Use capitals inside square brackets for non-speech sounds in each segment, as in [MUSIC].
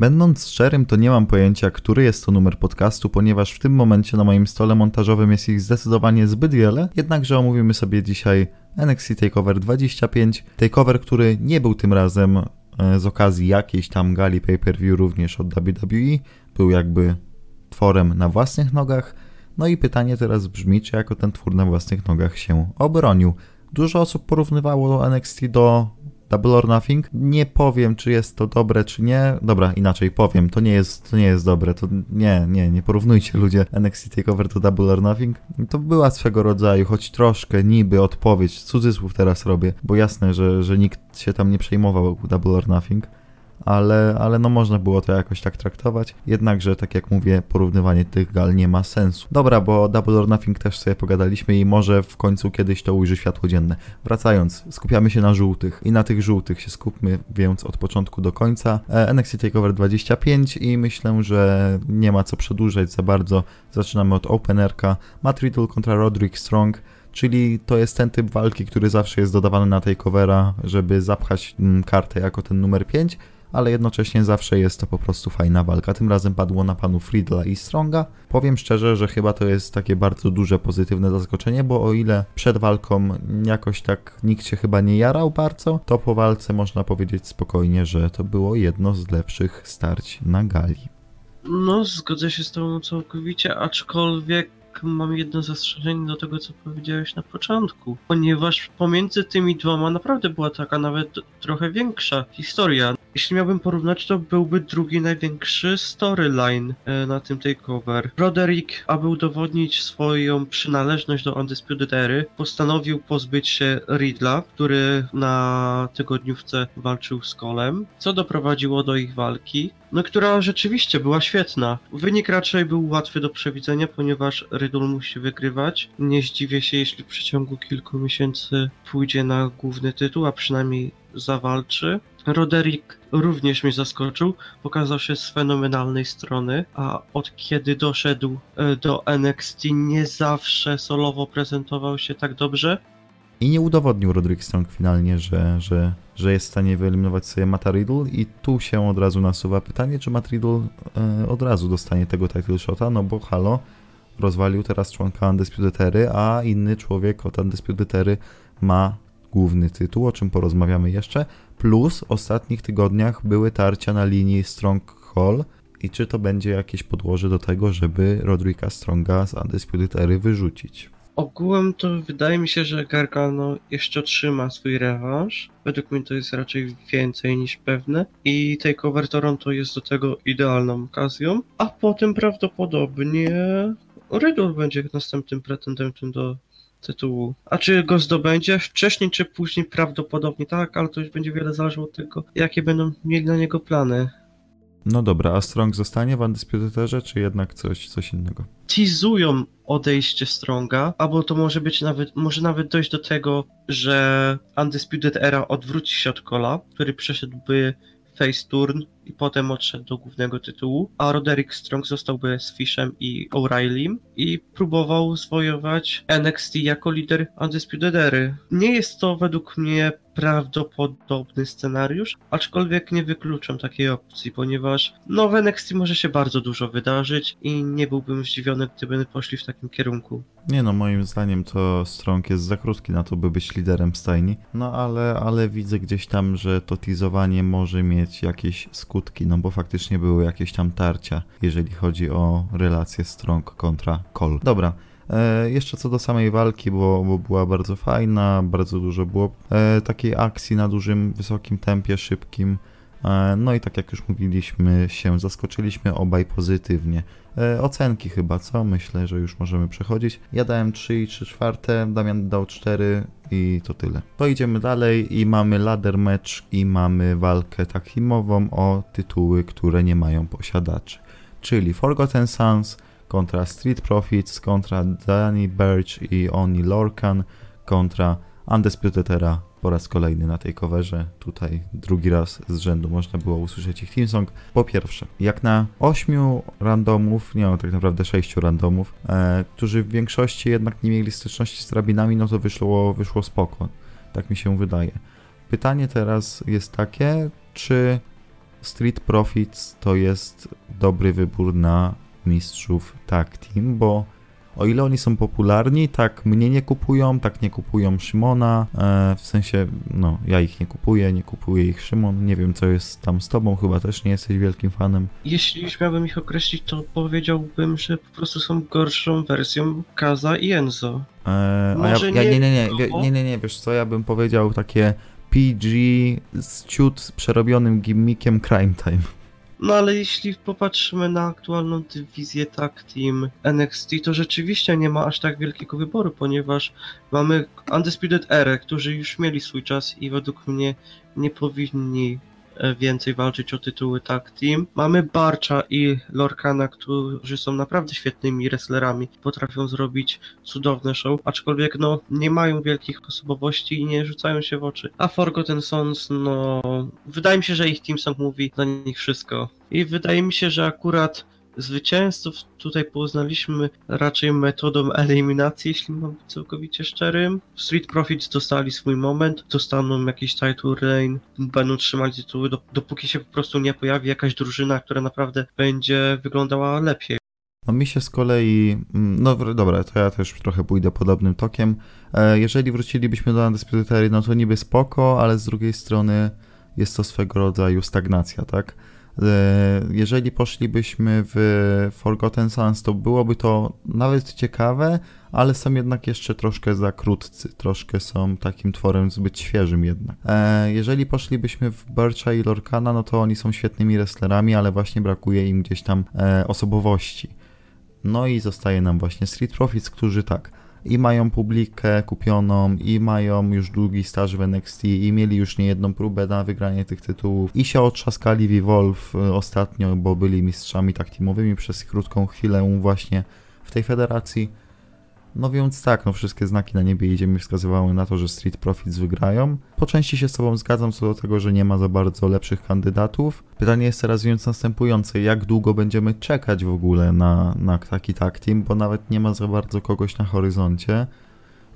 Będąc szczerym, to nie mam pojęcia, który jest to numer podcastu, ponieważ w tym momencie na moim stole montażowym jest ich zdecydowanie zbyt wiele, jednakże omówimy sobie dzisiaj NXT TakeOver 25, TakeOver, który nie był tym razem e, z okazji jakiejś tam gali pay-per-view również od WWE, był jakby tworem na własnych nogach, no i pytanie teraz brzmi, czy jako ten twór na własnych nogach się obronił. Dużo osób porównywało NXT do Double or Nothing. Nie powiem, czy jest to dobre, czy nie. Dobra, inaczej powiem, to nie jest, to nie jest dobre. To nie, nie, nie porównujcie ludzie NXT TakeOver do Double or Nothing. To była swego rodzaju, choć troszkę niby odpowiedź, cudzysłów teraz robię, bo jasne, że, że nikt się tam nie przejmował Double or Nothing ale, ale no można było to jakoś tak traktować. Jednakże, tak jak mówię, porównywanie tych gal nie ma sensu. Dobra, bo Double or Nothing też sobie pogadaliśmy i może w końcu kiedyś to ujrzy światło dzienne. Wracając, skupiamy się na żółtych i na tych żółtych się skupmy, więc od początku do końca. E, NXT TakeOver 25 i myślę, że nie ma co przedłużać za bardzo. Zaczynamy od openerka. Matt Riddle kontra Roderick Strong czyli to jest ten typ walki, który zawsze jest dodawany na takeovera, żeby zapchać mm, kartę jako ten numer 5 ale jednocześnie zawsze jest to po prostu fajna walka. Tym razem padło na panu Friedla i Stronga. Powiem szczerze, że chyba to jest takie bardzo duże pozytywne zaskoczenie, bo o ile przed walką jakoś tak nikt się chyba nie jarał bardzo, to po walce można powiedzieć spokojnie, że to było jedno z lepszych starć na gali. No, zgodzę się z tobą całkowicie, aczkolwiek mam jedno zastrzeżenie do tego, co powiedziałeś na początku, ponieważ pomiędzy tymi dwoma naprawdę była taka nawet trochę większa historia. Jeśli miałbym porównać, to byłby drugi największy storyline e, na tym takeover. Roderick, aby udowodnić swoją przynależność do Undisputed Ery, postanowił pozbyć się Riddla, który na tygodniówce walczył z Kolem, co doprowadziło do ich walki no która rzeczywiście była świetna. Wynik raczej był łatwy do przewidzenia, ponieważ Riddle musi wygrywać. Nie zdziwię się, jeśli w przeciągu kilku miesięcy pójdzie na główny tytuł, a przynajmniej zawalczy. Roderick również mnie zaskoczył, pokazał się z fenomenalnej strony, a od kiedy doszedł e, do NXT nie zawsze solowo prezentował się tak dobrze. I nie udowodnił Roderick Strong finalnie, że, że, że jest w stanie wyeliminować sobie Mata Riddle. I tu się od razu nasuwa pytanie, czy Matt Riddle e, od razu dostanie tego title shota, no bo halo, rozwalił teraz członka Undisputed Ery, a inny człowiek od Undisputed Ery ma główny tytuł, o czym porozmawiamy jeszcze, plus w ostatnich tygodniach były tarcia na linii Strong Hall. I czy to będzie jakieś podłoże do tego, żeby Rodrika Stronga z Undisputed Ery wyrzucić. Ogółem to wydaje mi się, że Gargano jeszcze otrzyma swój rewanż. Według mnie to jest raczej więcej niż pewne. I Takeover Toronto jest do tego idealną okazją. A potem prawdopodobnie Riddle będzie następnym pretendentem do tytułu. A czy go zdobędzie wcześniej czy później? Prawdopodobnie tak, ale to już będzie wiele zależało od tego, jakie będą mieli na niego plany. No dobra, a Strong zostanie w Undisputed czy jednak coś, coś innego? Teasują odejście Stronga, albo to może być nawet, może nawet dojść do tego, że Undisputed Era odwróci się od Kola, który przeszedłby face turn i potem odszedł do głównego tytułu, a Roderick Strong zostałby z Fishem i O'Reillym i próbował zwojować NXT jako lider Undisputed Ery. Nie jest to według mnie prawdopodobny scenariusz, aczkolwiek nie wykluczam takiej opcji, ponieważ no w NXT może się bardzo dużo wydarzyć i nie byłbym zdziwiony, gdyby poszli w takim kierunku. Nie no, moim zdaniem to Strong jest za krótki na to, by być liderem stajni, no ale, ale widzę gdzieś tam, że to teasowanie może mieć jakieś skutki, no bo faktycznie były jakieś tam tarcia, jeżeli chodzi o relację Strong kontra Cole. Dobra, jeszcze co do samej walki, bo, bo była bardzo fajna, bardzo dużo było e, takiej akcji na dużym, wysokim tempie, szybkim. E, no i tak jak już mówiliśmy, się zaskoczyliśmy obaj pozytywnie. Ocenki chyba, co? Myślę, że już możemy przechodzić. Ja dałem 3 i 3 czwarte, Damian dał 4 i to tyle. To idziemy dalej i mamy ladder match i mamy walkę takimową o tytuły, które nie mają posiadaczy. Czyli Forgotten Sons kontra Street Profits, kontra Danny Birch i Oni Lorcan, kontra Undisputed Era po raz kolejny na tej coverze. Tutaj drugi raz z rzędu można było usłyszeć ich team song. Po pierwsze, jak na ośmiu randomów, nie no tak naprawdę sześciu randomów, e, którzy w większości jednak nie mieli styczności z drabinami, no to wyszło, wyszło spoko. Tak mi się wydaje. Pytanie teraz jest takie, czy Street Profits to jest dobry wybór na mistrzów tag team, bo o ile oni są popularni, tak mnie nie kupują, tak nie kupują Szymona, e, w sensie, no, ja ich nie kupuję, nie kupuje ich Szymon, nie wiem co jest tam z tobą, chyba też nie jesteś wielkim fanem. Jeśli już miałbym ich określić, to powiedziałbym, że po prostu są gorszą wersją Kaza i Enzo. E, a ja, Może ja, nie, nie, nie, nie wie- nie, nie, nie, wiesz co, ja bym powiedział takie PG z ciut z przerobionym gimmickiem Crime Time. No ale jeśli popatrzymy na aktualną dywizję tag team NXT, to rzeczywiście nie ma aż tak wielkiego wyboru, ponieważ mamy Undisputed Era, którzy już mieli swój czas i według mnie nie powinni więcej walczyć o tytuły tag team. Mamy Barcza i Lorkana, którzy są naprawdę świetnymi wrestlerami, potrafią zrobić cudowne show, aczkolwiek no nie mają wielkich osobowości i nie rzucają się w oczy. A Forgotten Sons, no wydaje mi się, że ich Team Song mówi za nich wszystko. I wydaje mi się, że akurat zwycięzców tutaj poznaliśmy raczej metodą eliminacji, jeśli mam być całkowicie szczerym. Street Profits dostali swój moment, dostaną jakiś title reign, będą trzymali tytuły, dop- dopóki się po prostu nie pojawi jakaś drużyna, która naprawdę będzie wyglądała lepiej. No mi się z kolei, mm, no dobra, to ja też trochę pójdę podobnym tokiem. E, Jeżeli wrócilibyśmy do Undisputed no to niby spoko, ale z drugiej strony jest to swego rodzaju stagnacja, tak? E, Jeżeli poszlibyśmy w Forgotten Sons, to byłoby to nawet ciekawe, ale są jednak jeszcze troszkę za krótcy, troszkę są takim tworem zbyt świeżym jednak. E, Jeżeli poszlibyśmy w Bircha i Lorkana, no to oni są świetnymi wrestlerami, ale właśnie brakuje im gdzieś tam e, osobowości. No i zostaje nam właśnie Street Profits, którzy tak, i mają publikę kupioną, i mają już długi staż w NXT, i mieli już niejedną próbę na wygranie tych tytułów, i się otrzaskali w Evolve e, ostatnio, bo byli mistrzami tak teamowymi przez krótką chwilę właśnie w tej federacji. No więc tak, no wszystkie znaki na niebie i ziemi wskazywały na to, że Street Profits wygrają. Po części się z Tobą zgadzam co do tego, że nie ma za bardzo lepszych kandydatów. Pytanie jest teraz więc następujące, jak długo będziemy czekać w ogóle na, na taki tag team, bo nawet nie ma za bardzo kogoś na horyzoncie.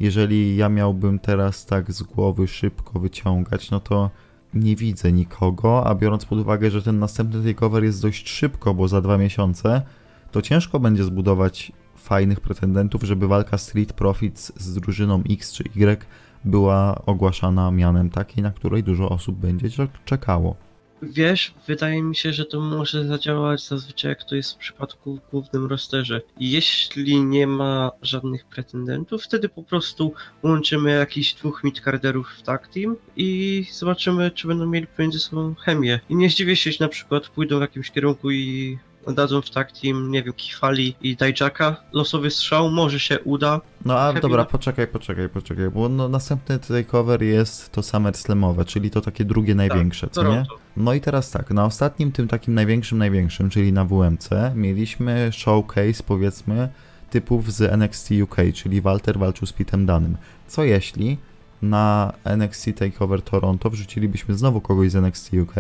Jeżeli ja miałbym teraz tak z głowy szybko wyciągać, no to nie widzę nikogo, a biorąc pod uwagę, że ten następny takeover jest dość szybko, bo za dwa miesiące, to ciężko będzie zbudować fajnych pretendentów, żeby walka Street Profits z drużyną X czy Y była ogłaszana mianem takiej, na której dużo osób będzie czek- czekało. Wiesz, wydaje mi się, że to może zadziałać zazwyczaj jak to jest w przypadku w głównym rosterze. Jeśli nie ma żadnych pretendentów, wtedy po prostu łączymy jakichś dwóch midcarderów w tag team i zobaczymy, czy będą mieli pomiędzy sobą chemię. I nie zdziwię się, jeśli na przykład pójdą w jakimś kierunku i dadzą w team, nie wiem, Kifali i Dijaka. Losowy strzał, może się uda. No a Happy dobra, na- poczekaj, poczekaj, poczekaj, bo no, następny takeover jest to SummerSlamowe, czyli to takie drugie największe, co nie? No i teraz tak, na ostatnim tym takim największym, największym, czyli na WMC, mieliśmy showcase powiedzmy typów z NXT UK, czyli Walter walczył z Pitem Danym. Co jeśli na NXT Takeover Toronto wrzucilibyśmy znowu kogoś z NXT UK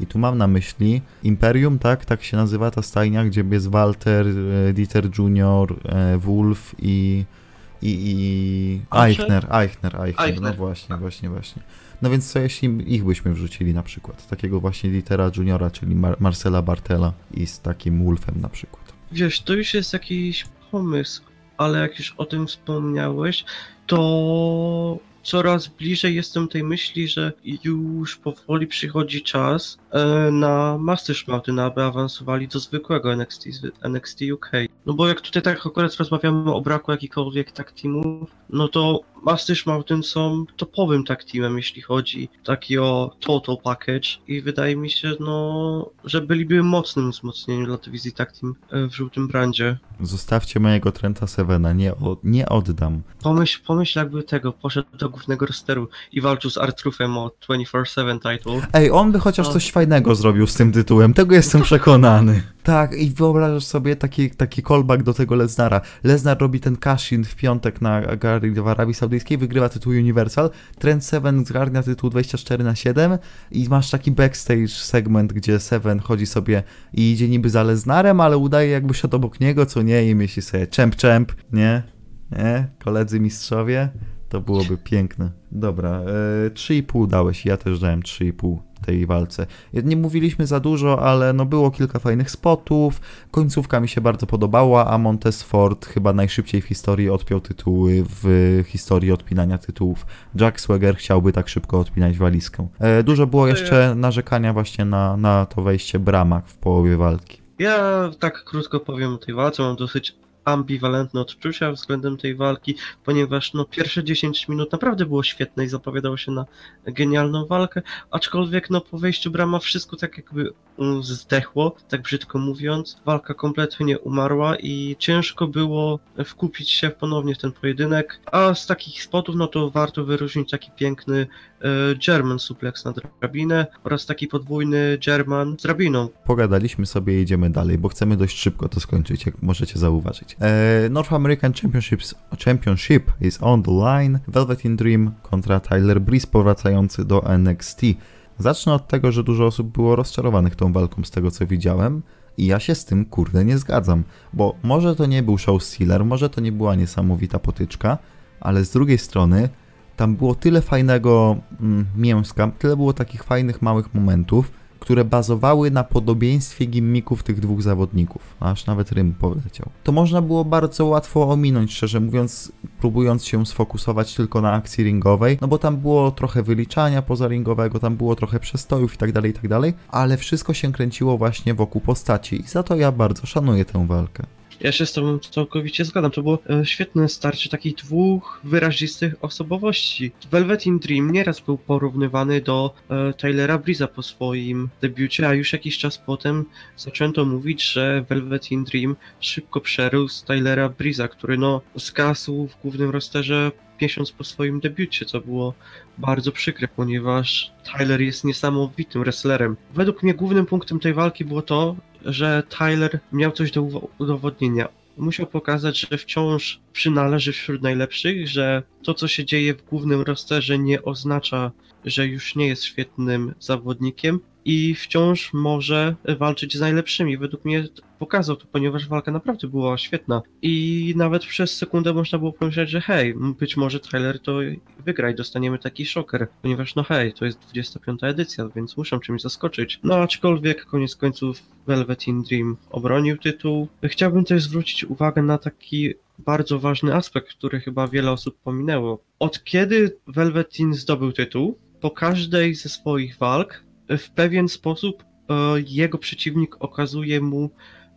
i tu mam na myśli Imperium, tak? Tak się nazywa ta stajnia, gdzie jest Walter, e, Dieter Jr., e, Wolf i i, i Archer? Eichner, Eichner, Eichner, no Eichner. właśnie, właśnie, właśnie. No więc co jeśli ich byśmy wrzucili na przykład? Takiego właśnie Litera Juniora, czyli Mar- Marcela Bartela i z takim Wolfem na przykład. Wiesz, to już jest jakiś pomysł, ale jak już o tym wspomniałeś, to coraz bliżej jestem tej myśli, że już powoli przychodzi czas na Masters Mountain, aby awansowali do zwykłego NXT, NXT UK. No bo jak tutaj tak akurat rozmawiamy o braku jakichkolwiek tak teamów, no to Masters Mountain są topowym tak teamem, jeśli chodzi taki o total package i wydaje mi się, no, że byliby mocnym wzmocnieniem dla dywizji tak team e, w żółtym brandzie. Zostawcie mojego Trenta Sevena, nie, o, nie oddam. Pomyśl, pomyśl jakby tego poszedł do głównego rosteru i walczył z Artrufem o 24-7 title. Ej, on by chociaż No. coś fajnego zrobił z tym tytułem, tego jestem [LAUGHS] przekonany. Tak, i wyobrażasz sobie taki, taki callback do tego Lesnara. Lesnar robi ten cash-in w piątek na Gary w Arabii Saudyjskiej, wygrywa tytuł Universal, Trent Seven zgarnia tytuł 24 na 7 i masz taki backstage segment, gdzie Seven chodzi sobie i idzie niby za Lesnarem, ale udaje jakby szedł obok niego, co nie, i myśli sobie czemp czemp, nie? Nie? Koledzy mistrzowie? To byłoby piękne. Dobra, e, 3,5 dałeś, ja też dałem 3,5 tej walce. Nie mówiliśmy za dużo, ale no było kilka fajnych spotów, końcówka mi się bardzo podobała, a Montez Ford chyba najszybciej w historii odpiął tytuły w historii odpinania tytułów. Jack Swagger chciałby tak szybko odpinać walizkę. E, dużo było jeszcze narzekania właśnie na, na to wejście bramak w połowie walki. Ja tak krótko powiem o tej walce, mam dosyć ambiwalentne odczucia względem tej walki, ponieważ no, pierwsze 10 minut naprawdę było świetne i zapowiadało się na genialną walkę, aczkolwiek no, po wejściu brama wszystko tak jakby mm, zdechło, tak brzydko mówiąc. Walka kompletnie umarła i ciężko było wkupić się ponownie w ten pojedynek, a z takich spotów no to warto wyróżnić taki piękny German suplex na drabinę oraz taki podwójny German z drabiną. Pogadaliśmy sobie i idziemy dalej, bo chcemy dość szybko to skończyć, jak możecie zauważyć. E, North American Championships, Championship is on the line. Velvet in Dream kontra Tyler Breeze powracający do NXT. Zacznę od tego, że dużo osób było rozczarowanych tą walką z tego co widziałem. I ja się z tym kurde nie zgadzam, bo może to nie był show stealer, może to nie była niesamowita potyczka, ale z drugiej strony tam było tyle fajnego mm, mięska, tyle było takich fajnych małych momentów, które bazowały na podobieństwie gimmików tych dwóch zawodników, aż nawet Rym poleciał. To można było bardzo łatwo ominąć, szczerze mówiąc, próbując się sfokusować tylko na akcji ringowej, no bo tam było trochę wyliczania pozaringowego, tam było trochę przestojów i tak dalej, i tak ale wszystko się kręciło właśnie wokół postaci i za to ja bardzo szanuję tę walkę. Ja się z tobą całkowicie zgadzam. To było e, świetne starcie takich dwóch wyrazistych osobowości. Velvet in Dream nieraz był porównywany do e, Taylora Breeza po swoim debiucie, a już jakiś czas potem zaczęto mówić, że Velvet in Dream szybko przerósł Taylora Breeza, który no zgasł w głównym rosterze miesiąc po swoim debiucie, co było bardzo przykre, ponieważ Tyler jest niesamowitym wrestlerem. Według mnie głównym punktem tej walki było to, że Tyler miał coś do udowodnienia. Musiał pokazać, że wciąż przynależy wśród najlepszych, że to, co się dzieje w głównym rosterze, nie oznacza, że już nie jest świetnym zawodnikiem i wciąż może walczyć z najlepszymi. Według mnie pokazał to, ponieważ walka naprawdę była świetna. I nawet przez sekundę można było pomyśleć, że hej, być może trailer to wygra i dostaniemy taki szoker, ponieważ no hej, to jest 25 edycja, więc muszę czymś zaskoczyć. No aczkolwiek koniec końców Velvet in Dream obronił tytuł. Chciałbym też zwrócić uwagę na taki bardzo ważny aspekt, który chyba wiele osób pominęło. Od kiedy Velveteen zdobył tytuł, po każdej ze swoich walk w pewien sposób e, jego przeciwnik okazuje mu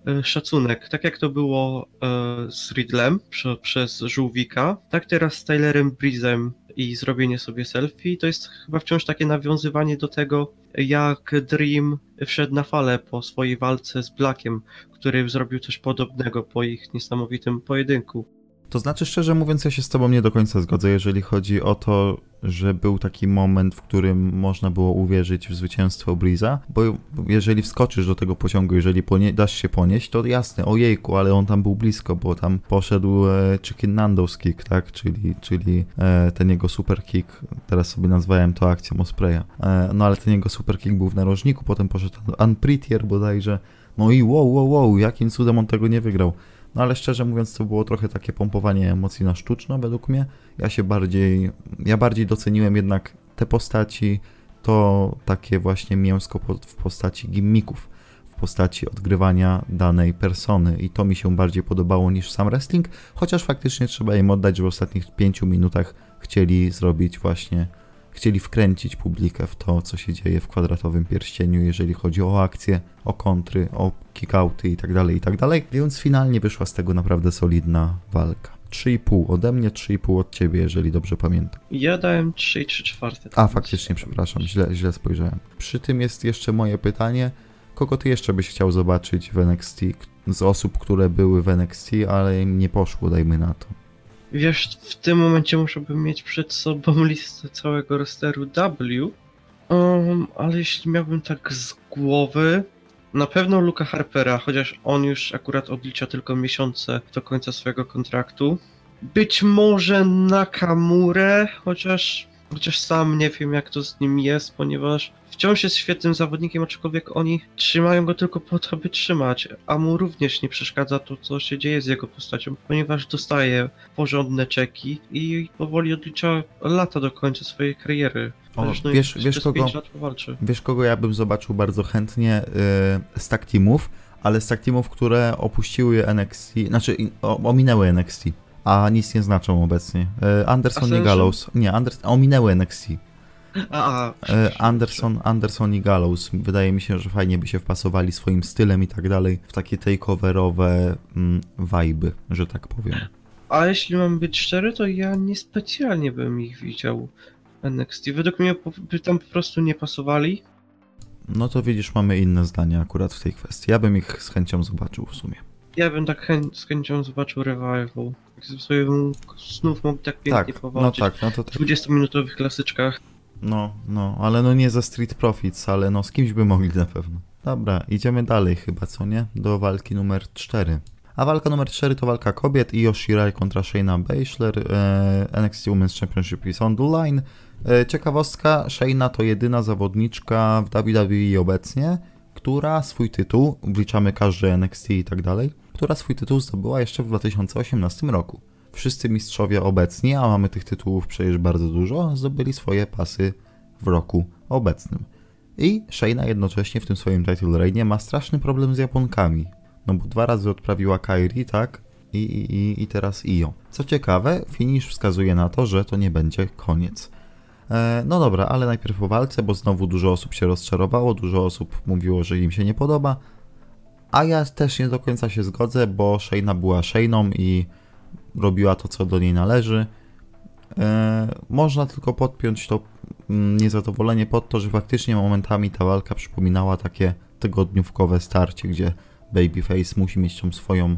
e, szacunek. Tak jak to było e, z Riddlem przez Żółwika, tak teraz z Tylerem Breezem i zrobienie sobie selfie, to jest chyba wciąż takie nawiązywanie do tego, jak Dream wszedł na falę po swojej walce z Blackiem, który zrobił coś podobnego po ich niesamowitym pojedynku. To znaczy, szczerze mówiąc, ja się z Tobą nie do końca zgodzę, jeżeli chodzi o to, że był taki moment, w którym można było uwierzyć w zwycięstwo Breeza, bo jeżeli wskoczysz do tego pociągu, jeżeli ponie- dasz się ponieść, to jasne, ojejku, ale on tam był blisko, bo tam poszedł e, Chicken Nando's kick, tak, czyli, czyli e, ten jego super kick, teraz sobie nazwałem to akcją Ospreya, e, no ale ten jego super kick był w narożniku, potem poszedł Unprettier bodajże, no i wow, wow, wow, jakim cudem on tego nie wygrał. No ale szczerze mówiąc, to było trochę takie pompowanie emocji na sztuczno według mnie. Ja się bardziej, ja bardziej doceniłem jednak te postaci, to takie właśnie mięsko w postaci gimmików, w postaci odgrywania danej persony i to mi się bardziej podobało niż sam wrestling, chociaż faktycznie trzeba im oddać, że w ostatnich pięciu minutach chcieli zrobić właśnie chcieli wkręcić publikę w to, co się dzieje w kwadratowym pierścieniu, jeżeli chodzi o akcje, o kontry, o kickouty itd., tak itd., tak więc finalnie wyszła z tego naprawdę solidna walka. 3,5 ode mnie, 3,5 od ciebie, jeżeli dobrze pamiętam. Ja dałem 3 3 czwarte. A, faktycznie, przepraszam, źle, źle spojrzałem. Przy tym jest jeszcze moje pytanie, kogo ty jeszcze byś chciał zobaczyć w NXT z osób, które były w NXT, ale im nie poszło, dajmy na to. Wiesz, w tym momencie musiałbym mieć przed sobą [LAUGHS] listę całego rosteru W, um, ale jeśli miałbym tak z głowy, na pewno Luka Harpera, chociaż on już akurat odlicza tylko miesiące do końca swojego kontraktu. Być może Nakamurę, chociaż Chociaż sam nie wiem jak to z nim jest, ponieważ wciąż jest świetnym zawodnikiem, aczkolwiek oni trzymają go tylko po to, by trzymać, a mu również nie przeszkadza to, co się dzieje z jego postacią, ponieważ dostaje porządne czeki i powoli odlicza lata do końca swojej kariery. O, wiesz- wiesz kogo-. Wiesz, kogo ja bym zobaczył bardzo chętnie yy, z tag teamów, ale z tag teamów, które opuściły NXT, znaczy o, ominęły NXT, a nic nie znaczą obecnie. Yy, Anderson i? Gallows. Nie, Anders, ominęły NXT. A, a, E, Anderson, Anderson i Gallows. Wydaje mi się, że fajnie by się wpasowali swoim stylem i tak dalej w takie takeoverowe mm, vibe, że tak powiem. a jeśli mam być szczery, to ja niespecjalnie bym ich widział w NXT. Według mnie by tam po prostu nie pasowali. No to widzisz, mamy inne zdanie akurat w tej kwestii. Ja bym ich z chęcią zobaczył w sumie. Ja bym tak chę- z chęcią zobaczył revival. Jak sobie znów mógł tak pięknie Tak, no powalczyć. tak, no to W tak. 20-minutowych klasyczkach. No, no, ale no nie ze Street Profits, ale no z kimś by mogli na pewno. Dobra, idziemy dalej chyba, co nie? Do walki numer 4. A walka numer 4 to walka kobiet Io Shirai kontra Shayna Baszler. E, NXT Women's Championship is on the line. E, ciekawostka, Shayna to jedyna zawodniczka w WWE obecnie, która swój tytuł, wliczamy każdy NXT i tak dalej, która swój tytuł zdobyła jeszcze w 2018 roku. Wszyscy mistrzowie obecni, a mamy tych tytułów przecież bardzo dużo, zdobyli swoje pasy w roku obecnym. I Shayna jednocześnie w tym swoim title reigne ma straszny problem z Japonkami. No bo dwa razy odprawiła Kairi, tak? I, i, i- i teraz Io. Co ciekawe, finish wskazuje na to, że to nie będzie koniec. E, no dobra, ale najpierw o walce, bo znowu dużo osób się rozczarowało, dużo osób mówiło, że im się nie podoba. A ja też nie do końca się zgodzę, bo Shayna była Shayną i robiła to, co do niej należy. E, można tylko podpiąć to mm, niezadowolenie pod to, że faktycznie momentami ta walka przypominała takie tygodniówkowe starcie, gdzie Babyface musi mieć tą swoją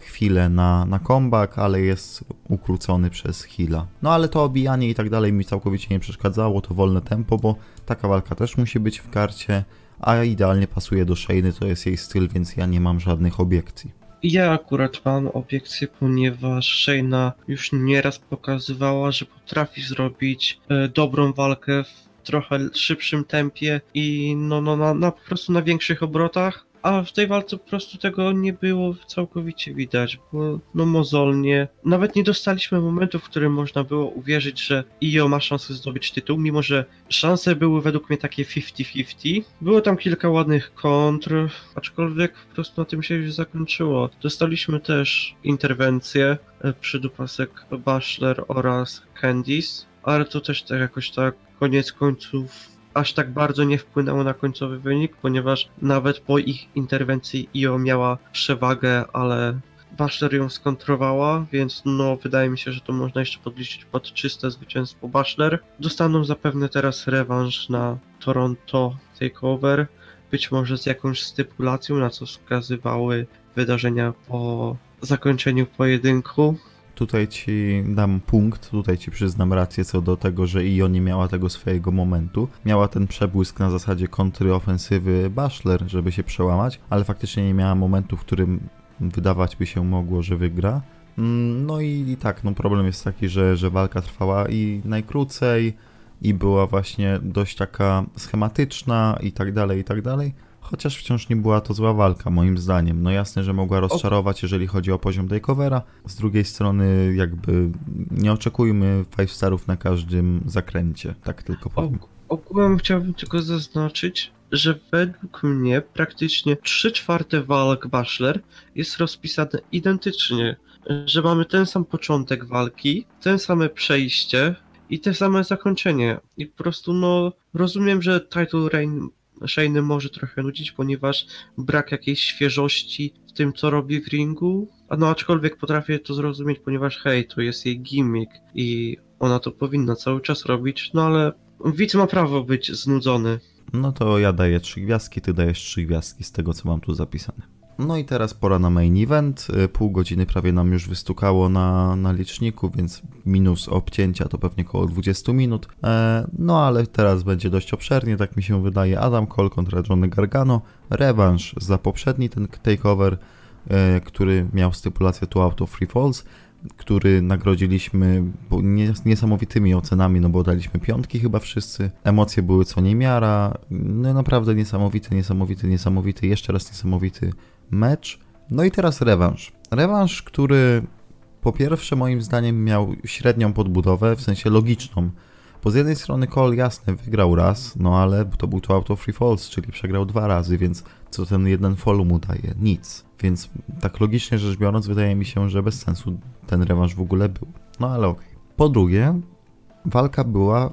chwilę na, na comeback, ale jest ukrócony przez Hila. No ale to obijanie i tak dalej mi całkowicie nie przeszkadzało, to wolne tempo, bo taka walka też musi być w karcie, a idealnie pasuje do Shayny, to jest jej styl, więc ja nie mam żadnych obiekcji. Ja akurat mam obiekcję, ponieważ Shayna już nieraz pokazywała, że potrafi zrobić e, dobrą walkę w trochę szybszym tempie i no, no na, na po prostu na większych obrotach. A w tej walce po prostu tego nie było całkowicie widać, bo no mozolnie. Nawet nie dostaliśmy momentu, w którym można było uwierzyć, że Io ma szansę zdobyć tytuł, mimo że szanse były według mnie takie 50-50. Było tam kilka ładnych kontr, aczkolwiek po prostu na tym się już zakończyło. Dostaliśmy też interwencję e, przydupasek Baszler oraz Candice, ale to też tak jakoś tak koniec końców aż tak bardzo nie wpłynęło na końcowy wynik, ponieważ nawet po ich interwencji Io miała przewagę, ale Baszler ją skontrowała, więc no wydaje mi się, że to można jeszcze podliczyć pod czyste zwycięstwo Baszler. Dostaną zapewne teraz rewanż na Toronto Takeover, być może z jakąś stypulacją, na co wskazywały wydarzenia po zakończeniu pojedynku. Tutaj ci dam punkt, tutaj ci przyznam rację co do tego, że Io nie miała tego swojego momentu. Miała ten przebłysk na zasadzie kontry ofensywy Baszler, żeby się przełamać, ale faktycznie nie miała momentu, w którym wydawać by się mogło, że wygra. Mm, No i, i tak, no problem jest taki, że, że walka trwała i najkrócej, i była właśnie dość taka schematyczna i tak dalej, i tak dalej. Chociaż wciąż nie była to zła walka, moim zdaniem. No jasne, że mogła rozczarować, jeżeli chodzi o poziom takeovera. Z drugiej strony, jakby nie oczekujmy 5 starów na każdym zakręcie. Tak tylko powiem. Og- ogółem chciałbym tylko zaznaczyć, że według mnie praktycznie 3 czwarte walk Baszler jest rozpisane identycznie. Że mamy ten sam początek walki, ten same przejście i te same zakończenie. I po prostu no rozumiem, że title reign Shayny może trochę nudzić, ponieważ brak jakiejś świeżości w tym, co robi w ringu. A no aczkolwiek potrafię to zrozumieć, ponieważ hej, to jest jej gimmick i ona to powinna cały czas robić, no ale widz ma prawo być znudzony. No to ja daję trzy gwiazdki, ty dajesz trzy gwiazdki z tego, co mam tu zapisane. No i teraz pora na main event. Y, Pół godziny prawie nam już wystukało na, na liczniku, więc minus obcięcia to pewnie około 20 minut. E, no ale teraz będzie dość obszernie, tak mi się wydaje. Adam Cole kontra Johnny Gargano. Rewanż za poprzedni ten takeover, e, który miał stypulację two out of three falls. który nagrodziliśmy niesamowitymi ocenami, no bo daliśmy piątki chyba wszyscy. Emocje były co niemiara. No naprawdę niesamowity, niesamowity, niesamowity, jeszcze raz niesamowity mecz. No i teraz rewanż. Rewanż, który po pierwsze moim zdaniem miał średnią podbudowę, w sensie logiczną. Bo z jednej strony Cole jasne wygrał raz, no ale to był to auto free falls, czyli przegrał dwa razy, więc co ten jeden fall mu daje? Nic. Więc tak logicznie rzecz biorąc, wydaje mi się, że bez sensu ten rewanż w ogóle był. No ale okej. Okay. Po drugie, walka była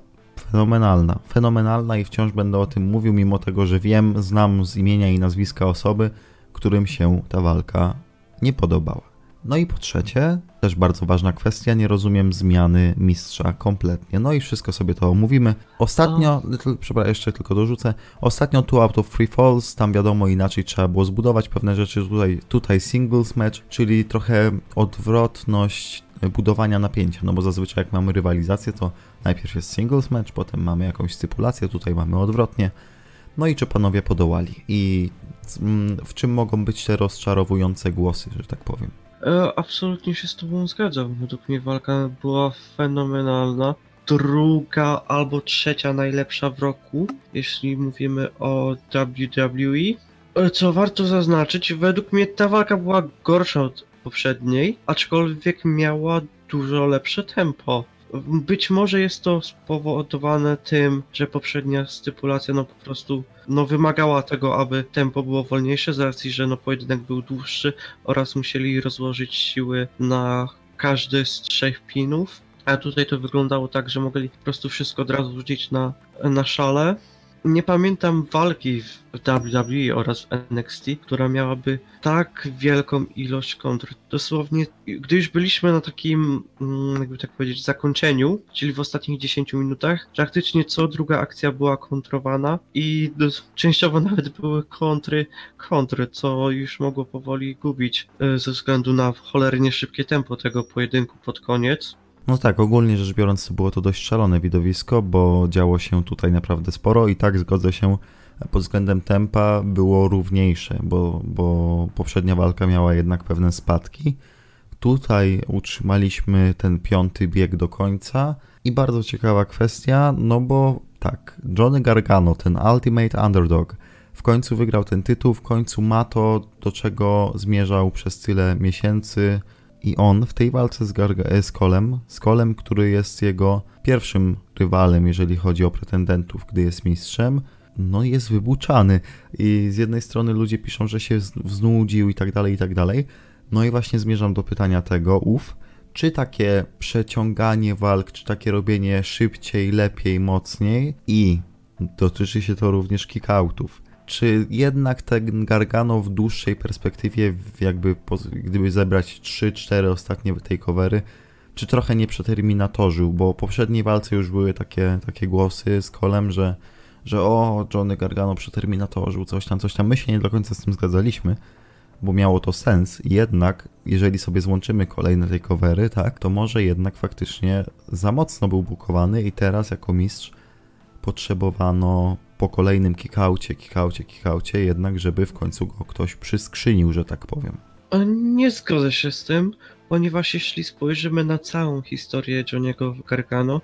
fenomenalna. Fenomenalna i wciąż będę o tym mówił, mimo tego, że wiem, znam z imienia i nazwiska osoby, którym się ta walka nie podobała. No i po trzecie, też bardzo ważna kwestia, nie rozumiem zmiany mistrza kompletnie. No i wszystko sobie to omówimy. Ostatnio, przepraszam, jeszcze tylko dorzucę, ostatnio tu out of free falls, tam wiadomo inaczej trzeba było zbudować pewne rzeczy, tutaj, tutaj singles match, czyli trochę odwrotność budowania napięcia, no bo zazwyczaj jak mamy rywalizację, to najpierw jest singles match, potem mamy jakąś stypulację, tutaj mamy odwrotnie. No i czy panowie podołali? I mm, w czym mogą być te rozczarowujące głosy, że tak powiem? E, absolutnie się z tobą zgadzam. Według mnie walka była fenomenalna. Druga albo trzecia najlepsza w roku, jeśli mówimy o WWE. E, co warto zaznaczyć, według mnie ta walka była gorsza od poprzedniej, aczkolwiek miała dużo lepsze tempo. Być może jest to spowodowane tym, że poprzednia stypulacja no po prostu no wymagała tego, aby tempo było wolniejsze z racji, że no pojedynek był dłuższy oraz musieli rozłożyć siły na każdy z trzech pinów. A tutaj to wyglądało tak, że mogli po prostu wszystko od razu rzucić na, na szale nie pamiętam walki w WWE oraz w NXT, która miałaby tak wielką ilość kontr. Dosłownie, gdy już byliśmy na takim, mm, jakby tak powiedzieć, zakończeniu, czyli w ostatnich 10 minutach, praktycznie co druga akcja była kontrowana i częściowo [LAUGHS] nawet były kontry, kontry, co już mogło powoli gubić e, ze względu na cholernie szybkie tempo tego pojedynku pod koniec. No tak, ogólnie rzecz biorąc było to dość szalone widowisko, bo działo się tutaj naprawdę sporo i tak zgodzę się, pod względem tempa było równiejsze, bo, bo poprzednia walka miała jednak pewne spadki. Tutaj utrzymaliśmy ten piąty bieg do końca i bardzo ciekawa kwestia, no bo tak, Johnny Gargano, ten Ultimate Underdog, w końcu wygrał ten tytuł, w końcu ma to, do czego zmierzał przez tyle miesięcy, i on w tej walce z, Garga- Kolem, z Kolem, który jest jego pierwszym rywalem, jeżeli chodzi o pretendentów, gdy jest mistrzem, no jest wybuczany. I z jednej strony ludzie piszą, że się znudził i tak dalej, i tak dalej. No i właśnie zmierzam do pytania tego, ów, czy takie przeciąganie walk, czy takie robienie szybciej, lepiej, mocniej i dotyczy się to również kickoutów czy jednak ten Gargano w dłuższej perspektywie, jakby gdyby zebrać 3-4 ostatnie takeovery, czy trochę nie przeterminatorzył, bo w poprzedniej walce już były takie, takie głosy z Kolem, że, że o, Johnny Gargano przeterminatorzył, coś tam, coś tam. My się nie do końca z tym zgadzaliśmy, bo miało to sens. Jednak, jeżeli sobie złączymy kolejne takeovery, tak, to może jednak faktycznie za mocno był bukowany i teraz jako mistrz potrzebowano po kolejnym kikaucie, kikaucie, kikaucie, jednak żeby w końcu go ktoś przyskrzynił, że tak powiem. Nie zgodzę się z tym, ponieważ jeśli spojrzymy na całą historię Johniego Gargano,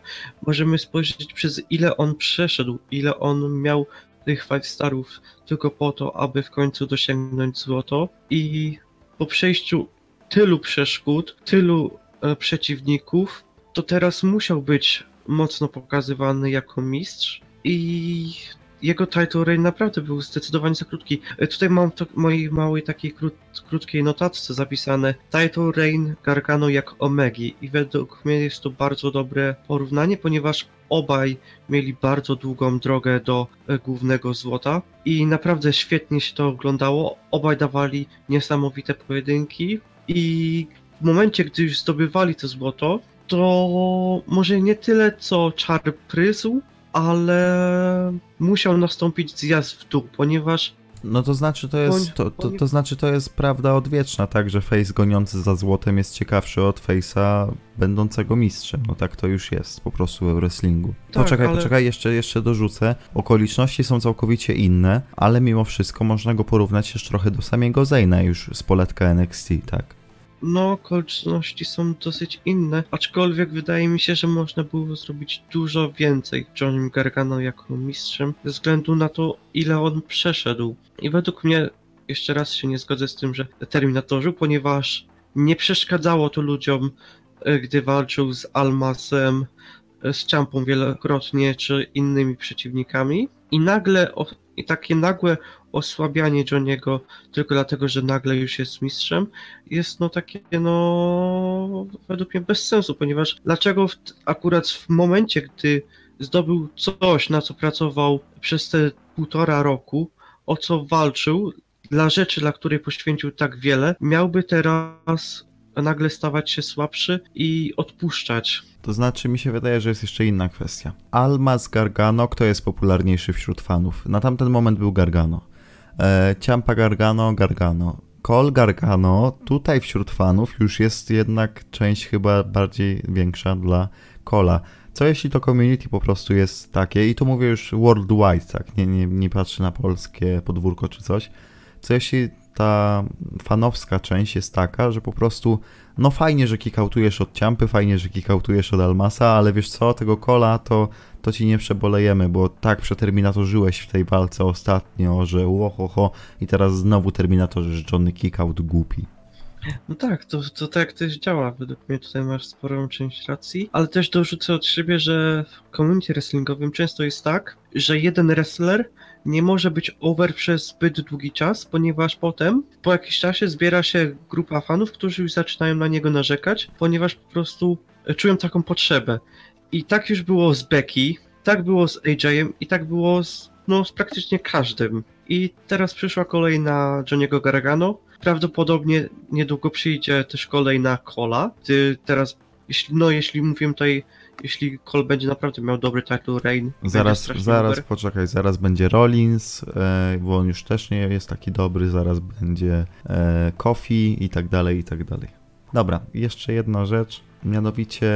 możemy spojrzeć przez ile on przeszedł, ile on miał tych five starów tylko po to, aby w końcu dosięgnąć złoto i po przejściu tylu przeszkód, tylu e, przeciwników, to teraz musiał być mocno pokazywany jako mistrz i jego title reign naprawdę był zdecydowanie za krótki. E, tutaj mam w mojej małej takiej krót, krótkiej notatce zapisane title reign Gargano jak Omegi i według mnie jest to bardzo dobre porównanie, ponieważ obaj mieli bardzo długą drogę do e, głównego złota i naprawdę świetnie się to oglądało. Obaj dawali niesamowite pojedynki i w momencie, gdy już zdobywali to złoto, to może nie tyle co czar prysł, ale musiał nastąpić zjazd w dół, ponieważ no to znaczy to jest, to, to, to, znaczy to jest prawda odwieczna, tak, że face goniący za złotem jest ciekawszy od face'a będącego mistrzem. No tak to już jest po prostu w wrestlingu. Tak, poczekaj, ale... poczekaj, jeszcze, jeszcze dorzucę. Okoliczności są całkowicie inne, ale mimo wszystko można go porównać jeszcze trochę do samego Zayna już z poletka NXT, tak. No, okoliczności są dosyć inne, aczkolwiek wydaje mi się, że można było zrobić dużo więcej Johnnym Gargano jako mistrzem, ze względu na to, ile on przeszedł. I według mnie, jeszcze raz się nie zgodzę z tym, że Terminatorzu, ponieważ nie przeszkadzało to ludziom, e, gdy walczył z Almasem, e, z Ciampą wielokrotnie, czy innymi przeciwnikami. I nagle, i takie nagłe osłabianie Johniego tylko dlatego, że nagle już jest mistrzem, jest no takie, no według mnie bez sensu, ponieważ dlaczego w, akurat w momencie, gdy zdobył coś, na co pracował przez te półtora roku, o co walczył, dla rzeczy, dla której poświęcił tak wiele, miałby teraz nagle stawać się słabszy i odpuszczać. To znaczy, mi się wydaje, że jest jeszcze inna kwestia. Almas Gargano, kto jest popularniejszy wśród fanów? Na tamten moment był Gargano. E, Ciampa Gargano, Gargano. Col Gargano, tutaj wśród fanów już jest jednak część chyba bardziej większa dla Cola. Co jeśli to community po prostu jest takie, i to mówię już worldwide, tak, nie, nie, nie patrzę na polskie podwórko czy coś, co jeśli ta fanowska część jest taka, że po prostu no fajnie, że kikautujesz od Ciampy, fajnie, że kikautujesz od Almasa, ale wiesz co, tego kola to, to ci nie przebolejemy, bo tak przeterminatorzyłeś w tej walce ostatnio, że łohoho i teraz znowu terminatorzy, że Johnny kickout głupi. No tak, to, to tak też działa. Według mnie tutaj masz sporą część racji, ale też dorzucę od siebie, że w community wrestlingowym często jest tak, że jeden wrestler nie może być over przez zbyt długi czas, ponieważ potem, po jakimś czasie zbiera się grupa fanów, którzy już zaczynają na niego narzekać, ponieważ po prostu czują taką potrzebę. I tak już było z Becky, tak było z AJ-em i tak było z, no, z praktycznie każdym. I teraz przyszła kolej na Johniego Gargano. Prawdopodobnie niedługo przyjdzie też kolej na Cola. Ty teraz, jeśli, no jeśli mówię tutaj, jeśli Cole będzie naprawdę miał dobry title reign. Zaraz, zaraz, dobry. poczekaj, zaraz będzie Rollins, e, bo on już też nie jest taki dobry, zaraz będzie e, Kofi i tak dalej, i tak dalej. Dobra, jeszcze jedna rzecz, mianowicie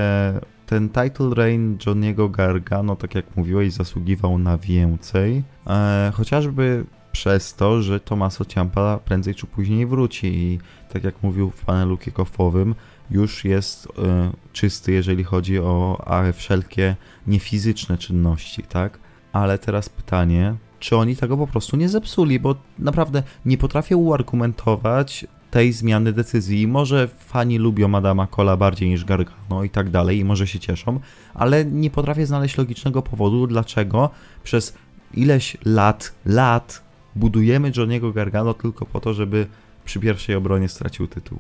ten title reign Johniego Gargano, tak jak mówiłeś, zasługiwał na więcej, e, chociażby przez to, że Tommaso Ciampa prędzej czy później wróci i tak jak mówił w panelu kick-offowym, już jest e, czysty, jeżeli chodzi o wszelkie niefizyczne czynności, tak? Ale teraz pytanie, czy oni tego po prostu nie zepsuli, bo naprawdę nie potrafię uargumentować tej zmiany decyzji. Może fani lubią Adama Cola bardziej niż Gargano i tak dalej, i może się cieszą, ale nie potrafię znaleźć logicznego powodu, dlaczego przez ileś lat, lat budujemy Johniego Gargano tylko po to, żeby przy pierwszej obronie stracił tytuł.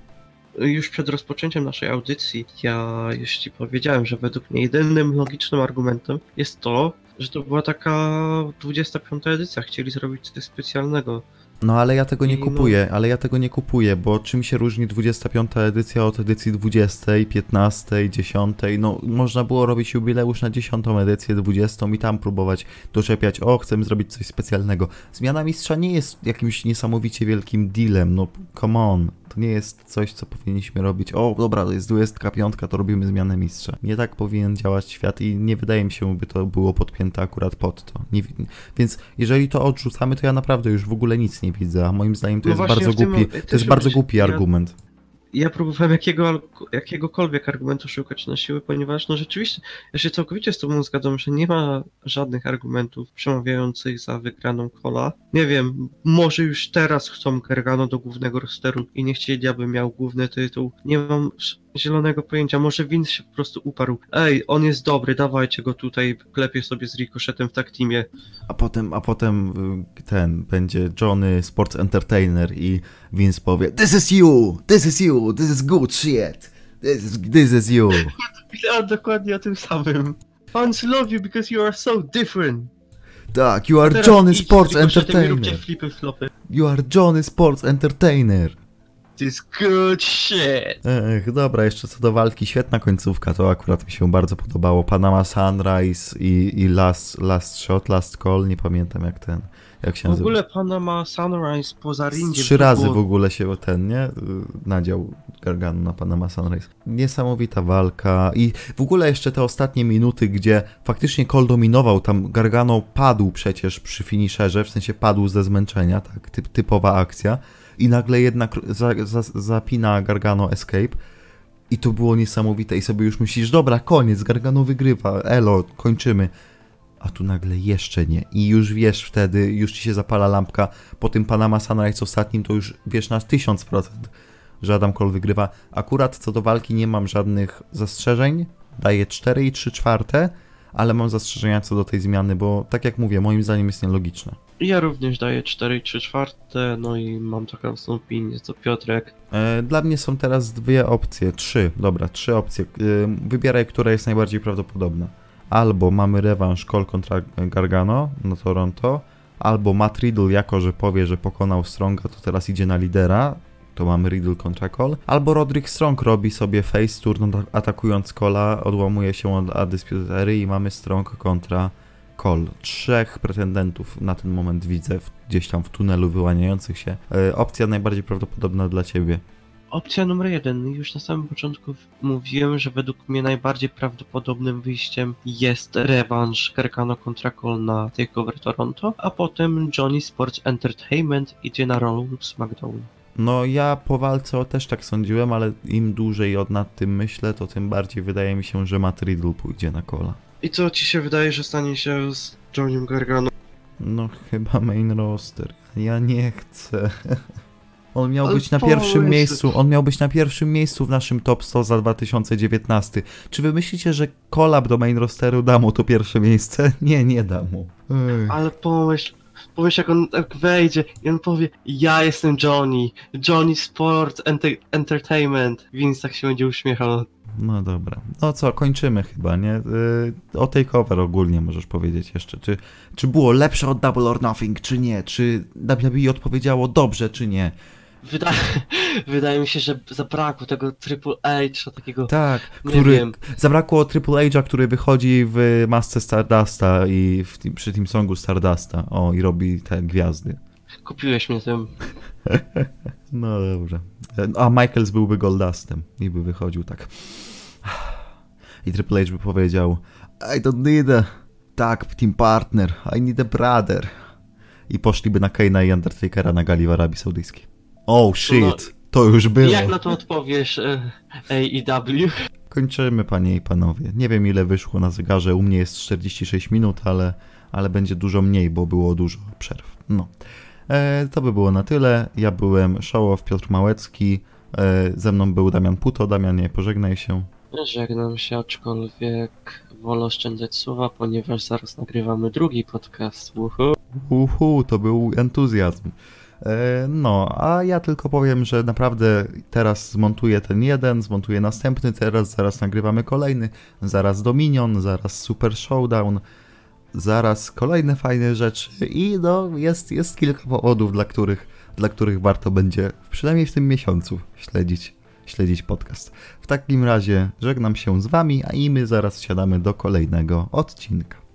Już przed rozpoczęciem naszej audycji, ja już ci powiedziałem, że według mnie jedynym logicznym argumentem jest to, że to była taka 25. edycja, chcieli zrobić coś specjalnego. No ale ja tego nie I no- kupuję, ale ja tego nie kupuję, bo czym się różni 25 edycja od edycji 20, 15, 10? No można było robić jubileusz na 10 edycję, 20 i tam próbować doczepiać, o chcemy zrobić coś specjalnego. Zmiana mistrza nie jest jakimś niesamowicie wielkim dealem, no come on. To nie jest coś, co powinniśmy robić. O, dobra, to jest 25, to robimy zmianę mistrza. Nie tak powinien działać świat i nie wydaje mi się, by to było podpięte akurat pod to. Nie, wi- więc jeżeli to odrzucamy, to ja naprawdę już w ogóle nic nie widzę, a moim zdaniem to No jest bardzo tym głupi, mo- to jest bardzo głupi ja- argument. Ja próbowałem jakiego, jakiegokolwiek argumentu szukać na siłę, ponieważ no rzeczywiście, ja się całkowicie z tobą zgadzam, że nie ma żadnych argumentów przemawiających za wygraną kola. Nie wiem, może już teraz chcą Gargano do głównego rosteru i nie chcieli, aby miał główny tytuł. Nie mam zielonego pojęcia, może Vince się po prostu uparł. Ej, on jest dobry, dawajcie go tutaj, klepie sobie z Ricochetem w tak teamie. A potem, a potem y, ten będzie Johnny Sports Entertainer i Vince powie This is you! This is you! This is good shit! This is, this is you! [LAUGHS] Ja dokładnie o tym samym. Fans love you because you are so different. Tak, you are Johnny Sports Entertainer! You are Johnny Sports Entertainer! This good shit. Ech, dobra, jeszcze co do walki, świetna końcówka, to akurat mi się bardzo podobało. Panama Sunrise i, i last, last Shot, Last Call, nie pamiętam jak ten, jak się W nazywa. ogóle Panama Sunrise poza ringiem. Trzy razy było- w ogóle się ten, nie? Nadział Gargano na Panama Sunrise. Niesamowita walka i w ogóle jeszcze te ostatnie minuty, gdzie faktycznie Cole dominował, tam Gargano padł przecież przy finisherze, w sensie padł ze zmęczenia, tak, typ, typowa akcja. I nagle jednak za, za, zapina Gargano Escape i to było niesamowite i sobie już myślisz, dobra, koniec, Gargano wygrywa, elo, kończymy. A tu nagle jeszcze nie. I już wiesz wtedy, już ci się zapala lampka. Po tym Panama Sunrise ostatnim to już wiesz na 1000%, że Adam Cole wygrywa. Akurat co do walki nie mam żadnych zastrzeżeń. Daję 4 i 3 czwarte, ale mam zastrzeżenia co do tej zmiany, bo tak jak mówię, moim zdaniem jest nielogiczne. Ja również daję 4 i 3 czwarte, no i mam taką opinię co Piotrek. E, Dla mnie są teraz dwie opcje, trzy, dobra, trzy opcje. E, Wybieraj, która jest najbardziej prawdopodobna. Albo mamy rewanż Cole kontra Gargano na Toronto, albo Matt Riddle jako, że powie, że pokonał Stronga, to teraz idzie na lidera, to mamy Riddle kontra Cole, albo Roderick Strong robi sobie face turn atakując Cola, odłamuje się od Undisputed i mamy Strong kontra Cole. Trzech pretendentów na ten moment widzę gdzieś tam w tunelu wyłaniających się. E, opcja najbardziej prawdopodobna dla ciebie. Opcja numer jeden. Już na samym początku mówiłem, że według mnie najbardziej prawdopodobnym wyjściem jest rewanż Gargano kontra Cole na TakeOver Toronto, a potem Johnny Sports Entertainment idzie na lub SmackDown. No ja po walce o też tak sądziłem, ale im dłużej od nad tym myślę, to tym bardziej wydaje mi się, że Matt Riddle pójdzie na kola. I co ci się wydaje, że stanie się z Johnnym Gargano? No chyba main roster. Ja nie chcę. [LAUGHS] On miał Ale być na pierwszym miejscu, on miał być na pierwszym miejscu w naszym top 100 za 2019. Czy wy myślicie, że kolab do main rosteru da mu to pierwsze miejsce? [LAUGHS] Nie, nie da mu. Ej. Ale pomyśl, pomyśl jak on tak wejdzie i on powie ja jestem Johnny, Johnny Sports Enter Entertainment. Vince tak się będzie uśmiechał. No dobra. No co, kończymy chyba, nie? Yy, o takeover ogólnie możesz powiedzieć jeszcze. Czy, czy było lepsze od Double or Nothing, czy nie? Czy WWE odpowiedziało dobrze, czy nie? Wydaje, [LAUGHS] wydaje mi się, że zabrakło tego Triple H, takiego Tak, Nie który wiem. zabrakło Triple H'a, który wychodzi w masce Stardusta i w przy tym songu Stardusta. O, i robi te gwiazdy. kupiłeś mnie tym. [LAUGHS] No dobrze. A Michaels byłby Goldustem i by wychodził tak. I Triple H by powiedział I don't need a tag team partner, I need a brother. I poszliby na Kane'a i Undertakera na gali w Arabii Saudyjskiej. Oh shit, No, to już było. Jak na to odpowiesz e, AEW? Kończymy, panie i panowie. Nie wiem, ile wyszło na zegarze. U mnie jest 46 minut, ale, ale będzie dużo mniej, bo było dużo przerw. No. E, to by było na tyle. Ja byłem Szołow Piotr Małecki. E, ze mną był Damian Puto. Damianie, pożegnaj się. Żegnam się, aczkolwiek wolę oszczędzać słowa, ponieważ zaraz nagrywamy drugi podcast. Uhu. Uhu, to był entuzjazm. E, no, a ja tylko powiem, że naprawdę teraz zmontuję ten jeden, zmontuję następny, teraz zaraz nagrywamy kolejny, zaraz Dominion, zaraz Super Showdown, zaraz kolejne fajne rzeczy i no, jest, jest kilka powodów, dla których, dla których warto będzie, przynajmniej w tym miesiącu, śledzić, śledzić podcast. W takim razie żegnam się z wami, a i my zaraz siadamy do kolejnego odcinka.